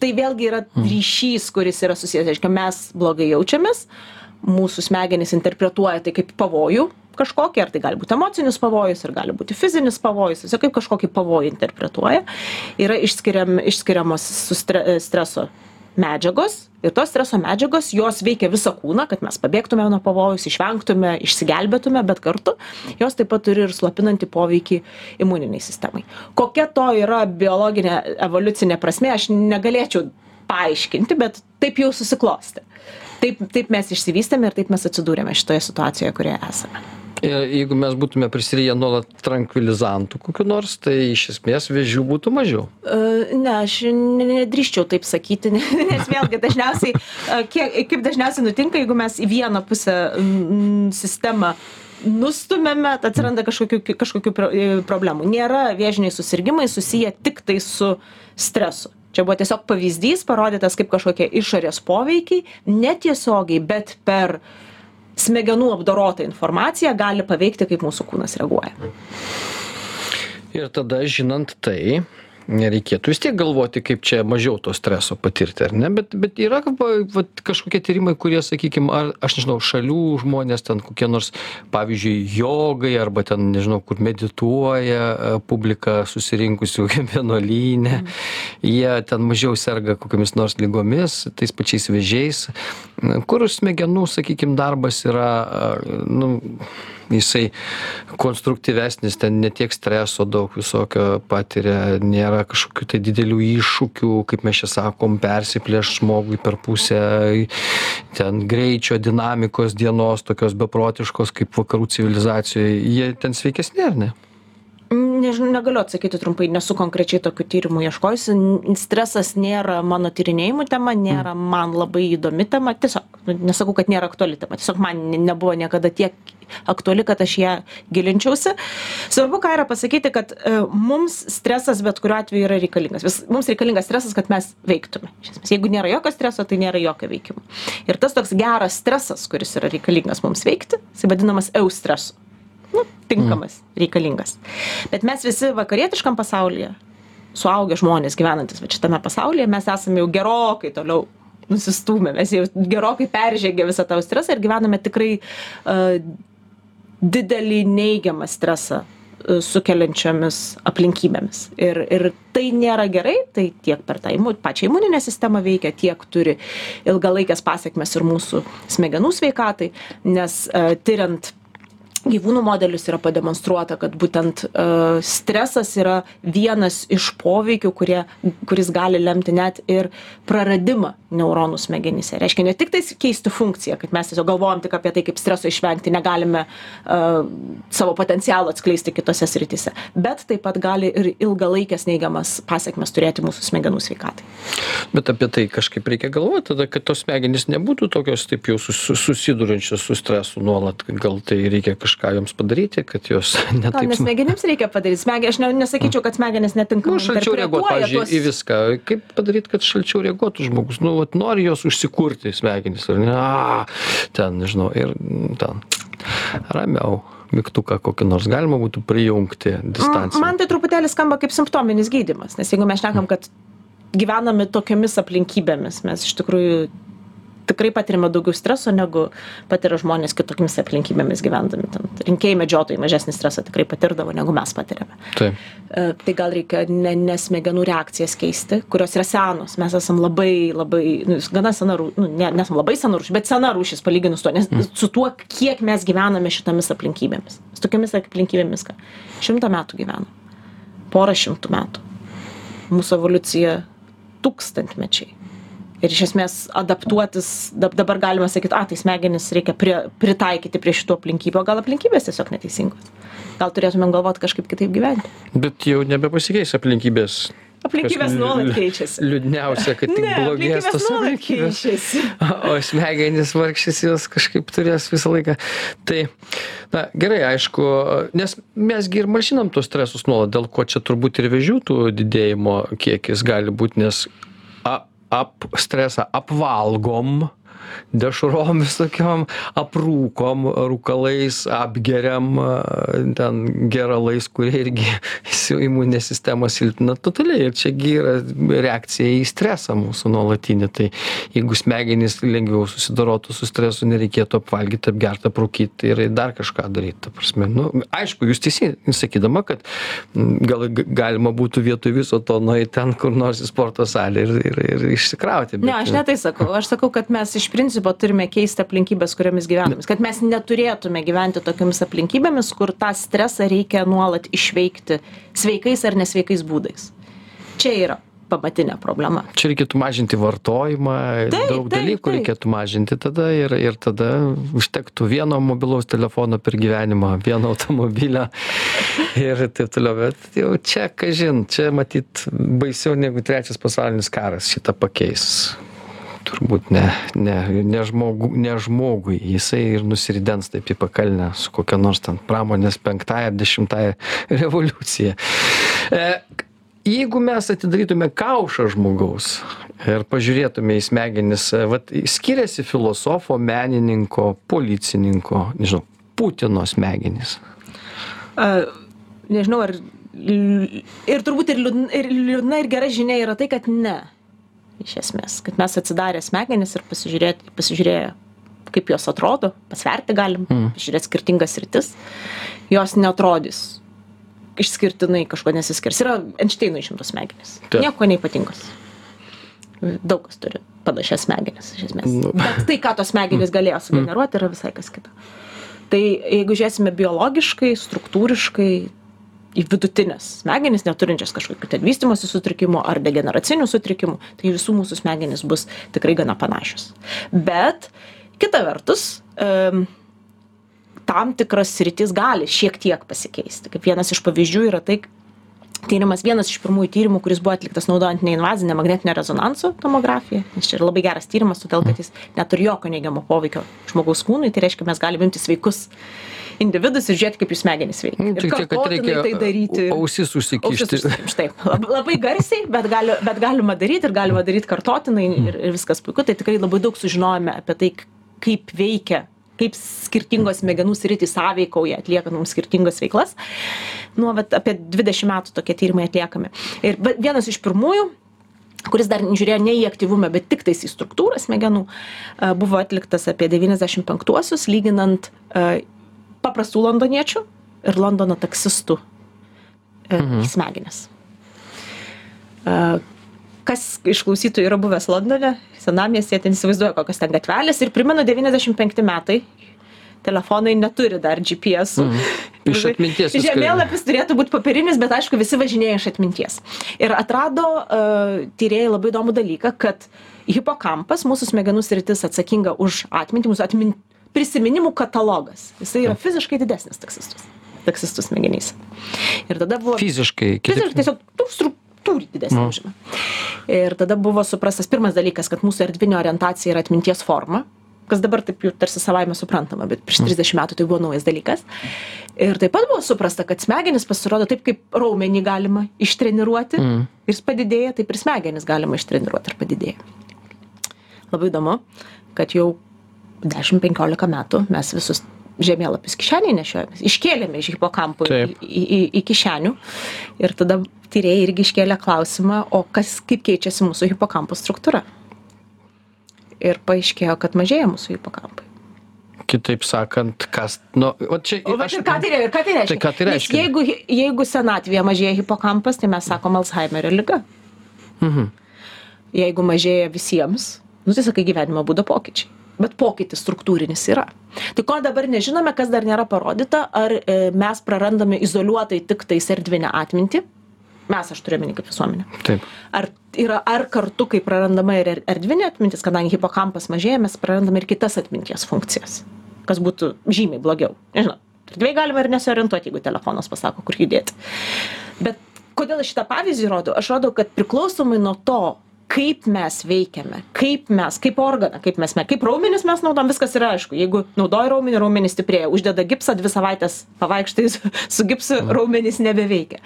tai vėlgi yra ryšys kuris yra susijęs. Reiškia mes blogai jaučiamės mūsų smegenys interpretuoja tai kaip pavojų kažkokį ar tai gali būt emocinis pavojus ar gali būti fizinis pavojus tiesiog kaip kažkokį pavojų interpretuoja yra išskiriam išskiriamos su stre streso medžiagos ir tos streso medžiagos jos veikia visą kūną kad mes pabėgtume nuo pavojaus išvengtume išsigelbėtume bet kartu jos taip pat turi ir slopinantį poveikį imuninei sistemai. Kokia to yra biologinė evoliucinė prasmė aš negalėčiau paaiškinti bet taip jau susiklostė. Taip taip mes išsivystėme ir taip mes atsidūrėme šitoje situacijoje kurioje esame jeigu mes būtume prisiriję nuolat trankvilizantų kokių nors tai iš esmės vėžių būtų mažiau E, Ne, aš ne- nedrįščiau taip sakyti, ne- nes vėlgi dažniausiai, e, kiek, kaip dažniausiai nutinka, jeigu mes į vieną pusę sistemą nustumėme, tai atsiranda kažkokių, ki- kažkokių pro- e, problemų. Nėra vėžiniai susirgymai susiję tik tai su stresu. Čia buvo tiesiog pavyzdys parodytas kaip kažkokie išorės poveikiai, netiesiogiai, bet per smegenų apdorotą informaciją gali paveikti, kaip mūsų kūnas reaguoja. ir tada žinant tai nereikėtų. Vis tiek galvoti kaip čia mažiau to streso patirti ar ne? Bet bet yra va vat kažkokie tyrimai kurie sakykim ar aš nežinau šalių žmonės ten kokie nors pavyzdžiui jogai arba ten nežinau kur medituoja e, publika susirinkusi kokiam vienuolyne. Jie ten mažiau serga kokiomis nors ligomis tais pačiais vėžiais. Kur smegenų sakykim darbas yra a, nu jisai konstruktyvesnis ten ne tiek streso daug visokio patiria nėra kažkokių tai didelių iššūkių kaip mes čia sakom persiplėšt žmogui per pusę ten greičio dinamikos dienos tokios beprotiškos kaip vakarų civilizacijoj jie ten sveikesni ar ne nežinau negaliu atsakyti trumpai nesu konkrečiai tokių tyrimų ieškojusi. Stresas nėra mano tyrinėjimų tema nėra man labai įdomi tema. Tiesiog nu, nesakau kad nėra aktuali tema. Tiesiog man ne- nebuvo niekada tiek aktuali kad aš ją gilinčiausi. Svarbu ką yra pasakyti kad e, mums stresas bet kuriuo atveju yra reikalingas. Vis mums reikalingas stresas kad mes veiktume. Iš esmės jeigu nėra jokio streso tai nėra jokio veikimo. Ir tas toks geras stresas kuris yra reikalingas mums veikti jisai vadinamas eustresu nu, tinkamas, reikalingas. Bet mes visi vakarietiškam pasaulyje, suaugę žmonės gyvenantis šitame pasaulyje, mes esame jau gerokai toliau nusistūmę, mes jau gerokai peržengę visą tą stresą ir gyvename tikrai uh, didelį neigiamą stresą uh, sukeliančiomis aplinkybėmis. Ir, ir tai nėra gerai, tai tiek per tą imu, pačią imuninę sistemą veikia, tiek turi ilgalaikės pasiekmes ir mūsų smegenų sveikatai, nes uh, tyriant gyvūnų modelius yra pademonstruota kad būtent e, stresas yra vienas iš poveikių kurie kuris gali lemti net ir praradimą neuronų smegenyse. Reiškia ne tik tais keisti funkciją kad mes tiesiog galvojam tik apie tai kaip streso išvengti negalime e, savo potencialo atskleisti kitose srityse bet taip pat gali ir ilgalaikes neigiamas pasekmes turėti mūsų smegenų sveikatai. Bet apie tai kažkaip reikia galvot tada kad tos smegenys nebūtų tokios taip jau sus susiduriančios su stresu nuolat gal tai reikia kažką joms padaryti kad jos ne gal taip ne smegenims reikia padaryt smege aš ne nesakyčiau kad smegenys nu netinkamai šalčiau reaguot interpretuoja pavyzdžiui tuos į viską. Kaip padaryt kad šalčiau reaguotų žmogus? Nu vat nori jos užsikurti smegenys ar ne? A ten nežinau ir mm, ten ramiau mygtuką kokį nors galima būtų prijungti M- distanciją. Man tai truputėlį skamba kaip simptominis gydymas, nes jeigu mes šnekam, kad gyvename tokiomis aplinkybėmis mes iš tikrųjų tikrai patiriame daugiau streso negu patiria žmonės kitokiomis aplinkybėmis gyvendami. Ten rinkėjai medžiotojai mažesnį stresą tikrai patirdavo negu mes patiriame. Taip. E, tai gal reikia ne ne smegenų reakcijas keisti kurios yra senos. Mes esam labai labai nu gana sena rū nu ne nesam labai sena rūšis bet sena rūšis palyginus tuo nes su tuo kiek mes gyvename šitomis aplinkybėmis. Su tokiomis aplinkybėmis ką šimtą metų gyvenom porą šimtų metų. Mūsų evoliucija tūkstantmečiai ir iš esmės adaptuotis dab dabar galima sakyt a tai smegenis reikia prie pritaikyti prie šitų aplinkybių o gal aplinkybės tiesiog neteisingos. Gal turėtumėm galvot kažkaip kitaip gyventi? Bet jau nebepasikeis aplinkybės. Aplinkybės nuolat keičiasi. liūdniausia kad tik blogės tos aplinkybės. keičiasi. O smegenys vargšės jos kažkaip turės visą laiką. Tai na gerai aišku nes mes gi ir malšinam tuos stresus nuolat dėl ko čia turbūt ir vėžių tų didėjimo kiekis gali būt nes ap stresą apvalgom dešrom visokiom aprūkom rūkalais apgeriam a, ten geralais kurie irgi imuninę sistemą silpnina totaliai. Ir čia gi yra reakcija į stresą mūsų nuolatinį. Tai jeigu smegenys lengviau susidorotų su stresu nereikėtų apvalgyt apgert aprūkyt ir dar kažką daryt ta prasme. Nu aišku jūs teisi sakydama kad gal galima būtų vietoj viso to nueit ten kur nors į sporto salę ir ir ir išsikrauti Ne, aš ne. tai sakau. Aš sakau, kad mes iš principo turime keisti aplinkybės, kuriomis gyvename. Kad mes neturėtume gyventi tokiamis aplinkybėmis, kur tą stresą reikia nuolat išveikti sveikais ar nesveikais būdais. Čia yra pamatinė problema. Čia reikėtų mažinti vartojimą, Taip, daug taip, dalykų taip. reikėtų mažinti tada ir, ir tada užtektų vieno mobilaus telefono per gyvenimą, vieno automobilio ir taip toliau. Bet jau čia, kažin, čia matyt baisiau negu trečias pasaulinis karas šitą pakeis. Turbūt ne, ne, ne, žmogu, ne žmogui, jisai ir nusiridens taip į pakalnę su kokia nors ten pramonės penktąją ar dešimtąją revoliucija. E, jeigu mes atidarytume kaušą žmogaus ir pažiūrėtume į smegenis, e, vat skiriasi filosofo, menininko, policininko, nežinau, Putino smegenys. A, nežinau, ar. Ir turbūt ir liūdna, ir liūdna, ir gera žinia yra tai, kad ne. Iš esmės, kad mes atsidarę smegenis ir pasižiūrėję, kaip jos atrodo, pasverti galim, mm. žiūrėti skirtingas rytis, jos netrodys išskirtinai kažko nesiskirs. Yra Einšteino išimtos smegenys. Taip. Nieko neipatingos. Daug kas turi panašias smegenis, iš esmės. Nu. Bet tai, ką tos smegenys galėjo sugeneruoti, yra visai kas kita. Tai jeigu žiūrėsime biologiškai, struktūriškai, į vidutinės smegenis, neturinčias kažkokių ten vystimosi sutrikimų ar degeneracinių sutrikimų, tai visų mūsų smegenys bus tikrai gana panašios. Bet kita vertus, um, tam tikras sritis gali šiek tiek pasikeisti. Kaip vienas iš pavyzdžių yra tai, tyrimas, vienas iš pirmųjų tyrimų, kuris buvo atliktas naudojant neinvazinę magnetinę rezonanso tomografiją, nes čia yra labai geras tyrimas, todėl kad jis neturi jokio neigiamo poveikio žmogaus kūnui, tai reiškia, mes galime imti sveikus individus ir žiūrėti, kaip jų smegenys veikia. Nu, Ir Tik tiek, kad reikia tai daryti. ausis Ausis užsikišti. užsikimšt, Taip, Lab- labai garsiai, bet, gali, bet galima daryti ir galima daryti kartotinai ir, ir viskas puiku. Tai tikrai labai daug sužinojome apie tai, kaip veikia kaip skirtingos smegenų sritys sąveikauja, atliekant mums skirtingas veiklas. Nuo vat, apie 20 metų tokie tyrimai atliekami. Ir bet vienas iš pirmųjų kuris dar žiūrėjo ne į aktyvumą, bet tik tais į struktūrą smegenų, buvo atliktas apie 95-uosius, lyginant paprastų londoniečių ir Londono taksistų mhm. smegenis. A, Kas iš klausytojų yra buvęs Londone, senamiestyje, ten įsivaizduoja, kokios ten gatvelės ir primenu 95 metai. Telefonai neturi dar GPS. -ų. Mhm. Iš atminties Žemėlapis turėtų būti popierinis, bet aišku, visi važinėja iš atminties. Ir atrado uh, tyrėjai labai įdomų dalyką, kad hipokampas, mūsų smegenų sritis atsakinga už atmintį, mūsų atmin... prisiminimų katalogas. Jisai yra fiziškai didesnis taksistus. Taksistų smegenys. Ir tada buvo... Fiziškai, kitaip- Fiziškai tiesiog nu, struktūrį didesnį užima. Ir tada buvo suprastas pirmas dalykas, kad mūsų erdvinė orientacija yra atminties forma, kas dabar taip jau tarsi savaime suprantama, bet prieš 30 metų tai buvo naujas dalykas. Ir taip pat buvo suprasta, kad smegenis pasirodo taip, kaip raumenį galima ištreniruoti mm. ir jis padidėja, taip ir smegenis galima ištreniruoti ir padidėja. Labai įdomu, kad jau 10-15 metų mes visus žemėlapius kišenėje nešiojamės. Iškėlėme iš hipokampų į, į, į, į kišenių. Ir tada tyrėjai irgi iškėlė klausimą, o kas, kaip keičiasi mūsų hipokampų struktūra. Ir paaiškėjo, kad mažėja mūsų hipokampai. Kitaip sakant, kas, nu, o čia... O bet ir ką tai? Ir ką tai reiškia? Tai ką tai reiškia? Nes jeigu, jeigu senatvėje mažėja hipokampas, tai mes sakom Alzheimerio lyga. Mhm. Jeigu mažėja visiems, nu tai sakai gyvenimo būdo pokyčiai. Bet pokytis struktūrinis yra. Tai ko dabar nežinome, kas dar nėra parodyta, ar e, mes prarandame izoliuotai tik tais erdvinę atmintį. Mes, aš turiu omeny kaip visuomenė. Taip. Ar, yra, ar kartu, kai prarandama ir er- erdvinė atmintis, kadangi hipokampas mažėja, mes prarandame ir kitas atminties funkcijas. Kas būtų žymiai blogiau. Nežinau, erdvėj galima ir nesiorientuoti, jeigu telefonas pasako, kur judėti. Bet kodėl aš šitą pavyzdį rodau? Aš rodau, kad priklausomai nuo to, kaip mes veikiame, kaip mes, kaip organą, kaip mes, kaip raumenis mes naudom, viskas yra aišku. Jeigu naudoji raumenį, raumenis stiprėja, uždeda gipsą, dvi savaitės pavaikštai su, su gipsu, raumenis nebeveikia.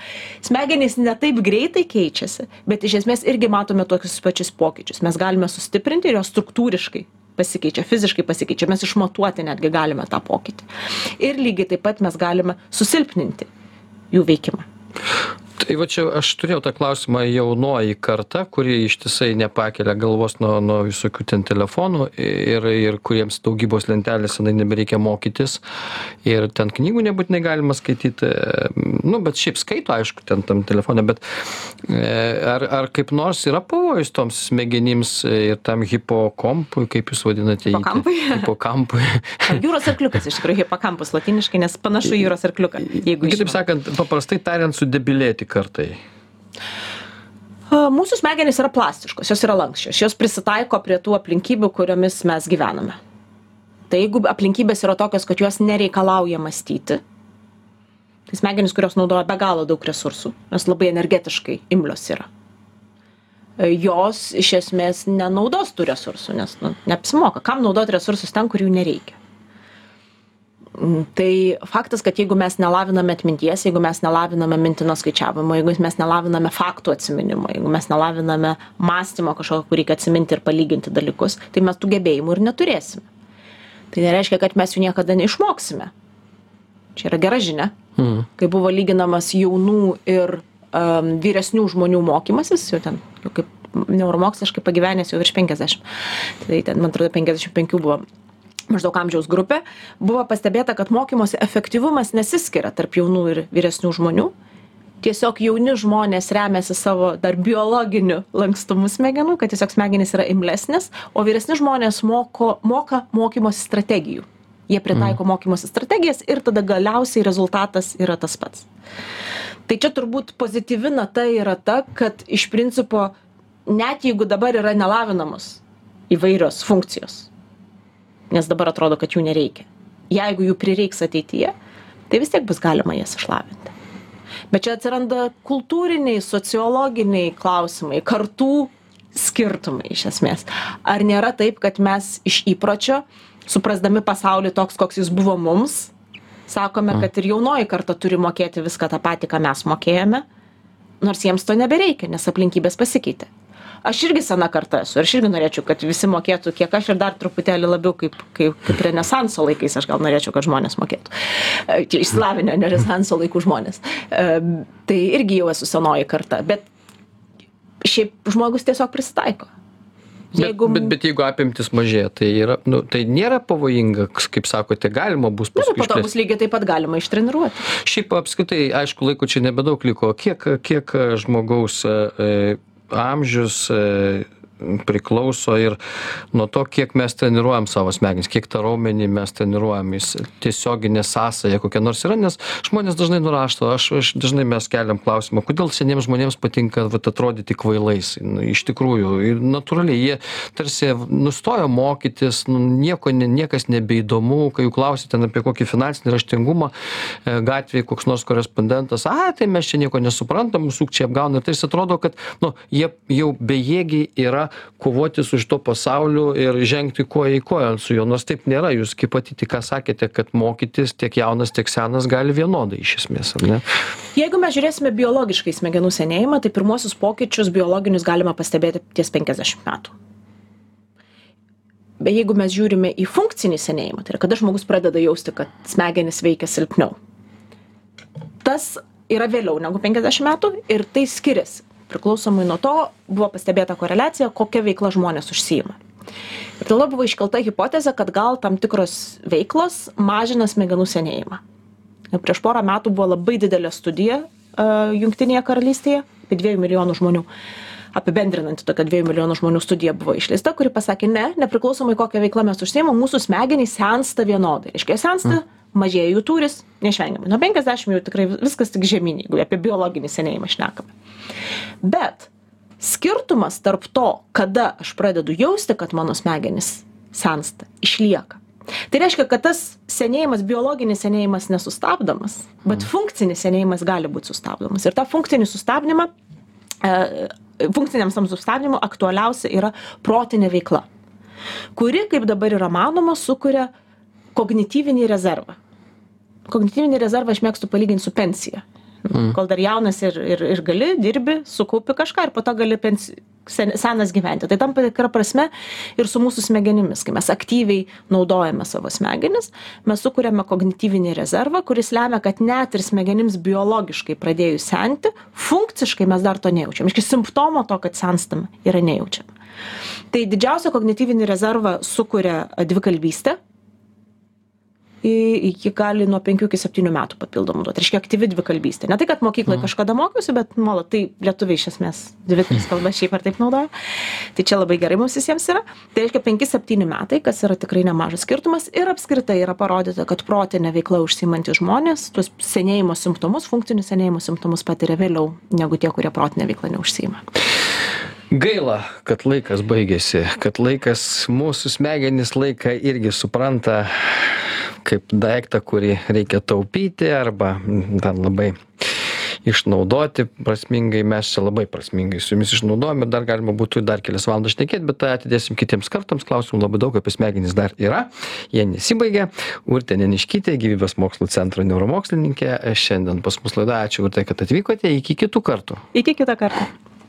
Smegenys ne taip greitai keičiasi, bet iš esmės irgi matome tokius pačius pokyčius. Mes galime sustiprinti ir jos struktūriškai pasikeičia, fiziškai pasikeičia, mes išmatuoti netgi galime tą pokytį. Ir lygiai taip pat mes galime susilpninti jų veikimą. Tai va čia aš turėjau tą klausimą jaunoji karta, kuri ištisai nepakelia galvos nuo, nuo visokių ten telefonų ir, ir kuriems daugybos lentelės senai nebereikia mokytis. Ir ten knygų nebūtinai galima skaityti, nu, bet šiaip skaito, aišku, ten tam telefonė, bet e, ar, ar kaip nors yra pavojus toms smegenims ir tam hipokompui, kaip jūs vadinate jį? Hipokampui? Hipokampui. Jūros arkliukas iš tikrųjų hipokampus latiniškai, nes panašu į jūros arkliuką. Jeigu Kitaip sakant, paprastai tariant, sudebilėti kartai. Mūsų smegenys yra plastiškos, jos yra lankščios, jos prisitaiko prie tų aplinkybių, kuriomis mes gyvename. Tai jeigu aplinkybės yra tokios, kad juos nereikalauja mąstyti, tai smegenys, kurios naudoja be galo daug resursų, jos labai energetiškai imlios yra. E, Jos iš esmės nenaudos tų resursų, nes nu, neapsimoka. Kam naudoti resursus ten, kur jų nereikia? Mm, Tai faktas, kad jeigu mes nelaviname atminties, jeigu mes nelaviname mintino skaičiavimo, jeigu mes nelaviname faktų atsiminimo, jeigu mes nelaviname mąstymo kažkokio, kur reikia atsiminti ir palyginti dalykus, tai mes tų gebėjimų ir neturėsime. Tai nereiškia, kad mes jų niekada neišmoksime. Čia yra gera žinia. Mhm. Kai buvo lyginamas jaunų ir um, vyresnių žmonių mokymasis, jau ten, jau kaip neuromoksliškai pagyvenęs jau virš 50. Tai ten, man atrodo, 55 buvo maždaug amžiaus grupė, buvo pastebėta, kad mokymosi efektyvumas nesiskiria tarp jaunų ir vyresnių žmonių. Tiesiog jauni žmonės remiasi savo dar biologiniu lankstumu smegenų, kad tiesiog smegenys yra imlesnės, o vyresni žmonės moko, moka mokymosi strategijų. Jie pritaiko mokymosi strategijas ir tada galiausiai rezultatas yra tas pats. Tai čia turbūt pozityvi nata yra ta, kad iš principo net jeigu dabar yra nelavinamos įvairios funkcijos, nes dabar atrodo, kad jų nereikia. Jeigu jų prireiks ateityje, tai vis tiek bus galima jas išlavinti. Bet čia atsiranda kultūriniai, sociologiniai klausimai, kartų skirtumai iš esmės. Ar nėra taip, kad mes iš įpročio, suprasdami pasaulį toks, koks jis buvo mums, sakome, kad ir jaunoji karta turi mokėti viską tą patį, ką mes mokėjome, nors jiems to nebereikia, nes aplinkybės pasikeitė. Aš irgi sena karta esu aš irgi norėčiau, kad visi mokėtų, kiek aš ir dar truputėlį labiau kaip, kaip, kaip renesanso laikais, aš gal norėčiau, kad žmonės mokėtų. E, Čia išsilavinę renesanso laikų žmonės. E, Tai irgi jau esu senoji karta, bet šiaip žmogus tiesiog prisitaiko. Jeigu... Bet, bet, bet jeigu apimtis mažėja, tai, yra, nu, tai nėra pavojinga, kaip sakote, galima bus Na, paskui po to bus lygiai taip pat galima ištreniruoti. Šiaip apskritai, aišku, laiko čia nebedaug liko. Kiek, kiek žmogaus e, e, amžius e, priklauso ir nuo to, kiek mes treniruojam savo smegenis, kiek tą raumenį mes treniruojam, jis tiesioginė sąsaja kokia nors yra, nes žmonės dažnai nurašto, aš, aš dažnai mes keliam klausimą, kodėl seniems žmonėms patinka vat, atrodyti kvailais. Nu, iš tikrųjų, ir natūraliai jie tarsi nustojo mokytis, nu, nieko, niekas nebeįdomu, kai jų klausi ten apie kokį finansinį raštingumą, e, gatvėje koks nors korespondentas, a, tai mes čia nieko nesuprantam, sukčiai apgauna. Ir tai atrodo, kad nu, jie jau bejėgiai yra kovoti su šito pasauliu ir žengti koja į koją su juo. Nors taip nėra, jūs kaip pati tik ką sakėte, kad mokytis tiek jaunas, tiek senas gali vienodai iš esmės, ar ne? Jeigu mes žiūrėsime biologiškai smegenų senėjimą, tai pirmosius pokyčius biologinius galima pastebėti ties 50 metų. bet jeigu mes žiūrime į funkcinį senėjimą tai yra kada žmogus pradeda jausti kad smegenys veikia silpniau tas yra vėliau negu penkiasdešim metų ir tai skiriasi priklausomai nuo to buvo pastebėta koreliacija kokia veikla žmonės užsiima. Ir tada buvo iškelta hipotezė kad gal tam tikros veiklos mažina smegenų senėjimą. Prieš porą metų buvo labai didelė studija a, jungtinėje karalystėje apie dviejų milijonų žmonių. Apibendrinanti tokia dviejų milijonų žmonių studija buvo išleista kuri pasakė ne nepriklausomai kokia veikla mes užsiimam mūsų smegenys sensta vienodai. Reiškia sensta mažėja jų tūris neišvengiamai. Nuo penkiasdešim jau tikrai viskas tik žemyn jeigu apie biologinį senėjimą šnekame. Bet skirtumas tarp to kada aš pradedu jausti kad mano smegenys sensta išlieka. Tai reiškia kad tas senėjimas biologinis senėjimas nesustabdomas bet funkcinis senėjimas gali būt sustabdomas. Ir tą funkcinį sustabdymą e, funkciniam tam sustabdymui aktualiausia yra protinė veikla, kuri, kaip dabar yra manoma, sukuria kognityvinį rezervą. Kognityvinį rezervą aš mėgstu palyginti su pensija. Mm. Kol dar jaunas ir, ir, ir gali, dirbi, sukaupi kažką ir po to gali pensi, sen, senas gyventi. Tai tam tikra prasme ir su mūsų smegenimis, kai mes aktyviai naudojame savo smegenis, mes sukūrėme kognityvinį rezervą, kuris lemia, kad net ir smegenims biologiškai pradėjus senti, funkciškai mes dar to nejaučiam. Iški simptomo to, kad senstam, yra nejaučiam. Tai didžiausią kognityvinį rezervą sukuria dvikalbystė, iki gali nuo penkių iki septynių metų papildomų duot reiškia aktyvi dvikalbystė. Ne tai kad mokykloj kažkada mokiausi bet nuolat tai lietuviai iš esmės dvi tris kalbas šiaip ar taip naudoja. Tai čia labai gerai mums visiems yra. Tai reiškia penki septyni metai kas yra tikrai nemažas skirtumas. Ir apskritai yra parodyta kad protine veikla užsiimantys žmonės tuos senėjimo simptomus funkcinių senėjimo simptomus patiria vėliau negu tie kurie protine veikla neužsiima Gaila, kad laikas baigėsi, kad laikas, mūsų smegenys laiką irgi supranta kaip daiktą, kurį reikia taupyti arba ten labai išnaudoti prasmingai. Mes čia labai prasmingai su jumis išnaudojame ir dar galima būtų dar kelias valandas šnekėti, bet tai atidėsim kitiems kartams. Klausimų labai daug apie smegenis dar yra. Jie nesibaigia. Urtė Neniškytė, gyvybės mokslo centro neuromokslininkė. Šiandien pas mus laida. Ačiū, Urtė, kad atvykote. Iki kitų kartų. Iki kitą kartą.